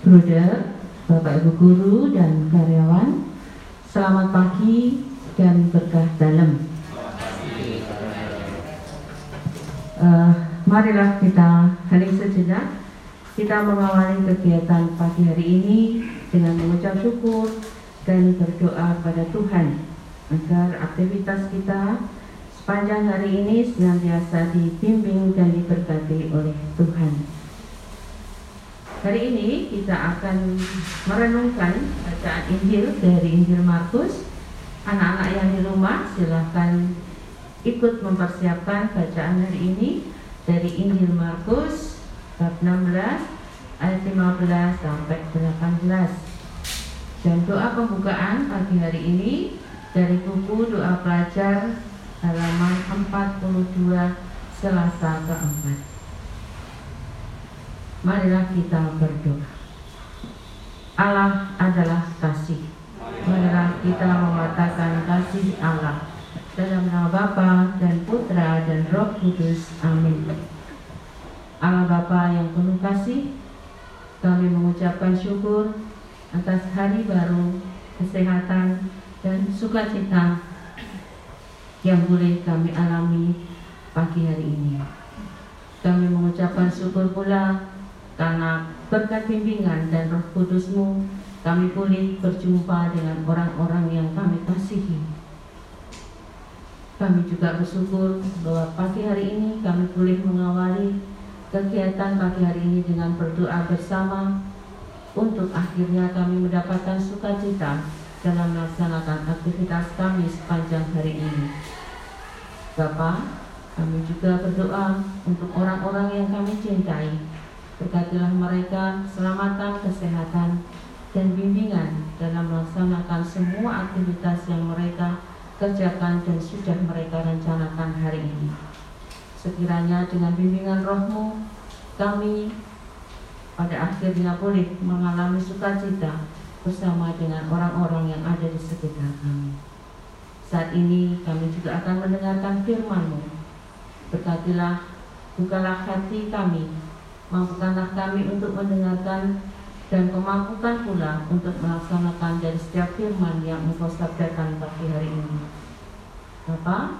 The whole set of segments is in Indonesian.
Bruder, Bapak Ibu Guru dan karyawan, selamat pagi dan berkah dalam. Uh, marilah kita hening sejenak, kita mengawali kegiatan pagi hari ini dengan mengucap syukur dan berdoa pada Tuhan agar aktivitas kita sepanjang hari ini senantiasa dibimbing dan diberkati oleh Tuhan. Hari ini kita akan merenungkan bacaan Injil dari Injil Markus. Anak-anak yang di rumah silahkan ikut mempersiapkan bacaan hari ini dari Injil Markus bab 16 ayat 15 sampai 18. Dan doa pembukaan pagi hari ini dari buku doa pelajar halaman 42 Selasa keempat. Marilah kita berdoa. Allah adalah kasih. Marilah kita mematakan kasih Allah dalam nama Bapa dan Putra dan Roh Kudus. Amin. Allah Bapa yang penuh kasih, kami mengucapkan syukur atas hari baru, kesehatan, dan sukacita yang boleh kami alami pagi hari ini. Kami mengucapkan syukur pula karena berkat bimbingan dan roh kudusmu kami boleh berjumpa dengan orang-orang yang kami kasihi. Kami juga bersyukur bahwa pagi hari ini kami boleh mengawali kegiatan pagi hari ini dengan berdoa bersama untuk akhirnya kami mendapatkan sukacita dalam melaksanakan aktivitas kami sepanjang hari ini. Bapak, kami juga berdoa untuk orang-orang yang kami cintai, Berkatilah mereka selamatan, kesehatan, dan bimbingan dalam melaksanakan semua aktivitas yang mereka kerjakan dan sudah mereka rencanakan hari ini. Sekiranya dengan bimbingan rohmu, kami pada akhirnya boleh mengalami sukacita bersama dengan orang-orang yang ada di sekitar kami. Saat ini kami juga akan mendengarkan firman-Mu. Berkatilah, bukalah hati kami Mampukanlah kami untuk mendengarkan dan kemampukan pula untuk melaksanakan dari setiap firman yang Engkau sabdakan pagi hari ini. Bapa,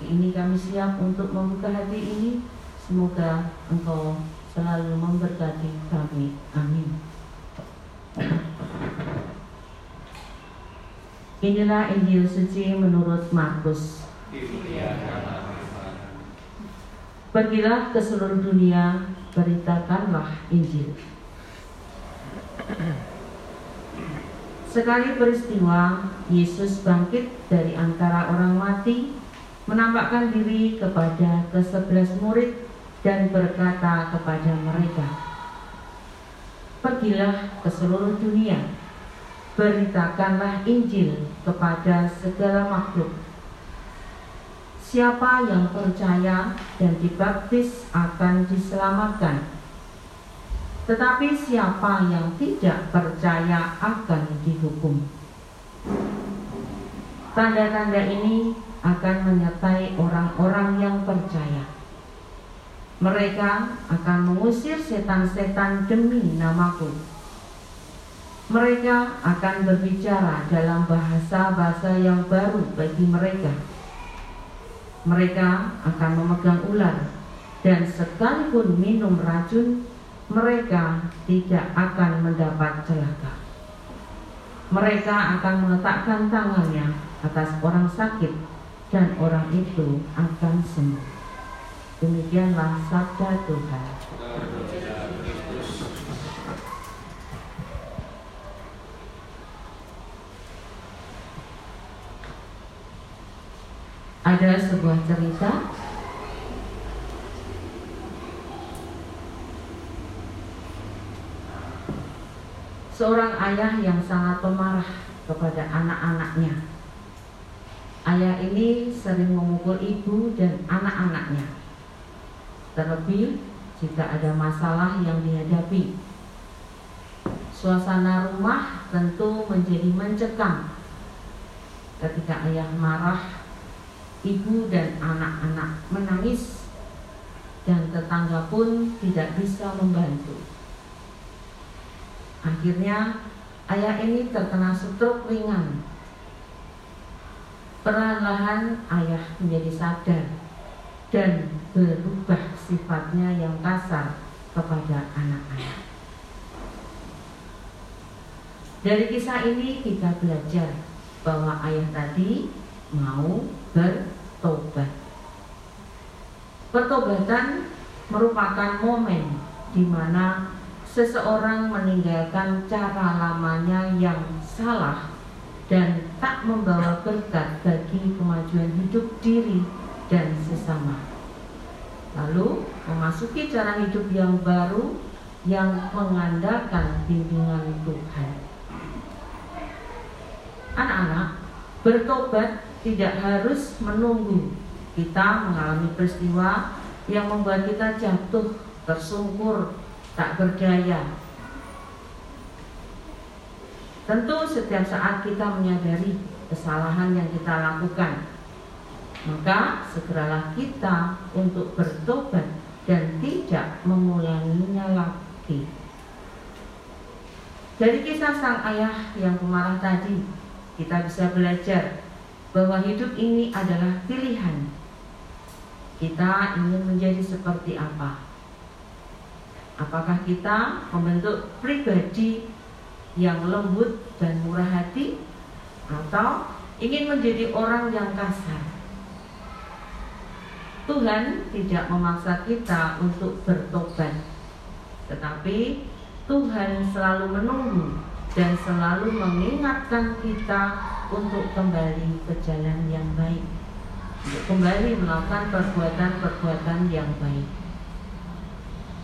ini kami siap untuk membuka hati ini. Semoga Engkau selalu memberkati kami. Amin. Inilah Injil suci menurut Markus. Pergilah ke seluruh dunia beritakanlah Injil. Sekali peristiwa, Yesus bangkit dari antara orang mati, menampakkan diri kepada kesebelas murid dan berkata kepada mereka, Pergilah ke seluruh dunia, beritakanlah Injil kepada segala makhluk Siapa yang percaya dan dibaptis akan diselamatkan. Tetapi siapa yang tidak percaya akan dihukum. Tanda-tanda ini akan menyertai orang-orang yang percaya. Mereka akan mengusir setan-setan demi namaku. Mereka akan berbicara dalam bahasa-bahasa yang baru bagi mereka mereka akan memegang ular dan sekalipun minum racun mereka tidak akan mendapat celaka. Mereka akan meletakkan tangannya atas orang sakit dan orang itu akan sembuh. Demikianlah sabda Tuhan. Ada sebuah cerita seorang ayah yang sangat pemarah kepada anak-anaknya. Ayah ini sering memukul ibu dan anak-anaknya. Terlebih jika ada masalah yang dihadapi. Suasana rumah tentu menjadi mencekam ketika ayah marah ibu dan anak-anak menangis dan tetangga pun tidak bisa membantu. Akhirnya ayah ini terkena stroke ringan. Perlahan-lahan ayah menjadi sadar dan berubah sifatnya yang kasar kepada anak-anak. Dari kisah ini kita belajar bahwa ayah tadi mau bertobat. Pertobatan merupakan momen di mana seseorang meninggalkan cara lamanya yang salah dan tak membawa berkat bagi kemajuan hidup diri dan sesama. Lalu memasuki cara hidup yang baru yang mengandalkan bimbingan Tuhan. Anak-anak, bertobat tidak harus menunggu kita mengalami peristiwa yang membuat kita jatuh, tersungkur, tak berdaya. Tentu setiap saat kita menyadari kesalahan yang kita lakukan, maka segeralah kita untuk bertobat dan tidak mengulanginya lagi. Dari kisah sang ayah yang pemarah tadi, kita bisa belajar bahwa hidup ini adalah pilihan. Kita ingin menjadi seperti apa? Apakah kita membentuk pribadi yang lembut dan murah hati atau ingin menjadi orang yang kasar? Tuhan tidak memaksa kita untuk bertobat, tetapi Tuhan selalu menunggu dan selalu mengingatkan kita untuk kembali ke jalan yang baik, untuk kembali melakukan perbuatan-perbuatan yang baik.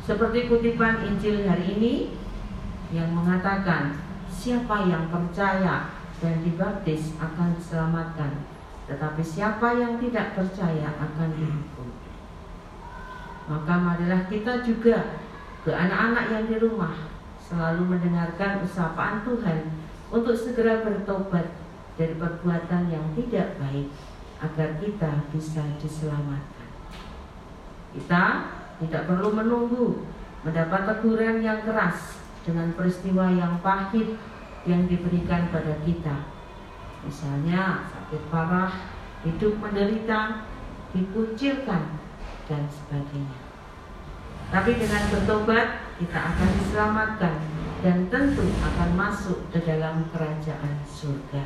Seperti kutipan Injil hari ini yang mengatakan, siapa yang percaya dan dibaptis akan diselamatkan, tetapi siapa yang tidak percaya akan dihukum. Maka marilah kita juga ke anak-anak yang di rumah selalu mendengarkan usapan Tuhan untuk segera bertobat dari perbuatan yang tidak baik agar kita bisa diselamatkan. Kita tidak perlu menunggu mendapat teguran yang keras dengan peristiwa yang pahit yang diberikan pada kita. Misalnya sakit parah, hidup menderita, dikucilkan, dan sebagainya. Tapi dengan bertobat kita akan diselamatkan dan tentu akan masuk ke dalam kerajaan surga.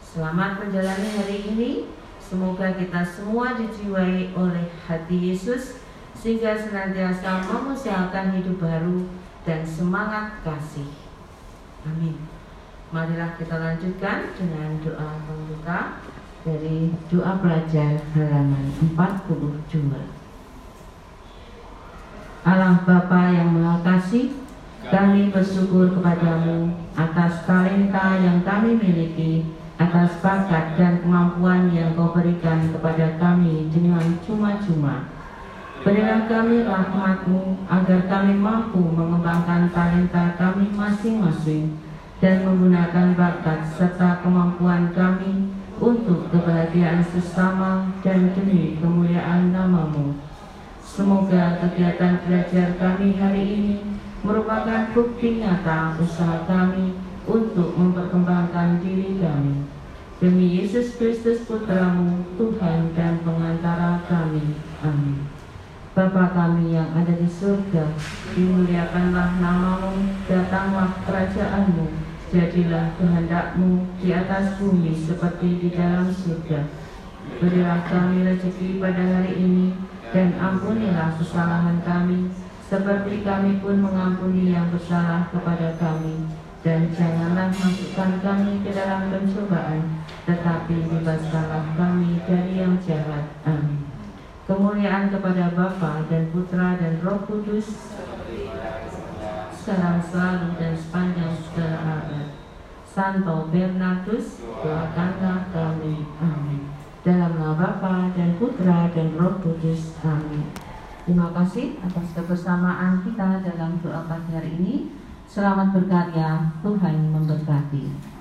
Selamat menjalani hari ini. Semoga kita semua dijiwai oleh hati Yesus sehingga senantiasa mengusahakan hidup baru dan semangat kasih. Amin. Marilah kita lanjutkan dengan doa pembuka dari doa pelajar halaman 42. Allah Bapa yang Maha kami bersyukur kepadamu atas talenta yang kami miliki, atas bakat dan kemampuan yang kau berikan kepada kami dengan cuma-cuma. Berilah kami rahmatmu agar kami mampu mengembangkan talenta kami masing-masing dan menggunakan bakat serta kemampuan kami untuk kebahagiaan sesama dan demi kemuliaan namamu. Semoga kegiatan belajar kami hari ini merupakan bukti nyata usaha kami untuk memperkembangkan diri kami. Demi Yesus Kristus Putramu, Tuhan dan pengantara kami. Amin. Bapa kami yang ada di surga, dimuliakanlah namamu, datanglah kerajaanmu, jadilah kehendakmu di atas bumi seperti di dalam surga. Berilah kami rezeki pada hari ini, dan ampunilah kesalahan kami, seperti kami pun mengampuni yang bersalah kepada kami. Dan janganlah masukkan kami ke dalam pencobaan, tetapi bebaskanlah kami dari yang jahat. Amin. Kemuliaan kepada Bapa dan Putra dan Roh Kudus sekarang selalu dan sepanjang segala abad. Santo Bernardus, doakanlah kami. Amin. Dalam nama Bapa dan Putra dan Roh Kudus. Amin. Terima kasih atas kebersamaan kita dalam doa pagi hari ini. Selamat berkarya, Tuhan memberkati.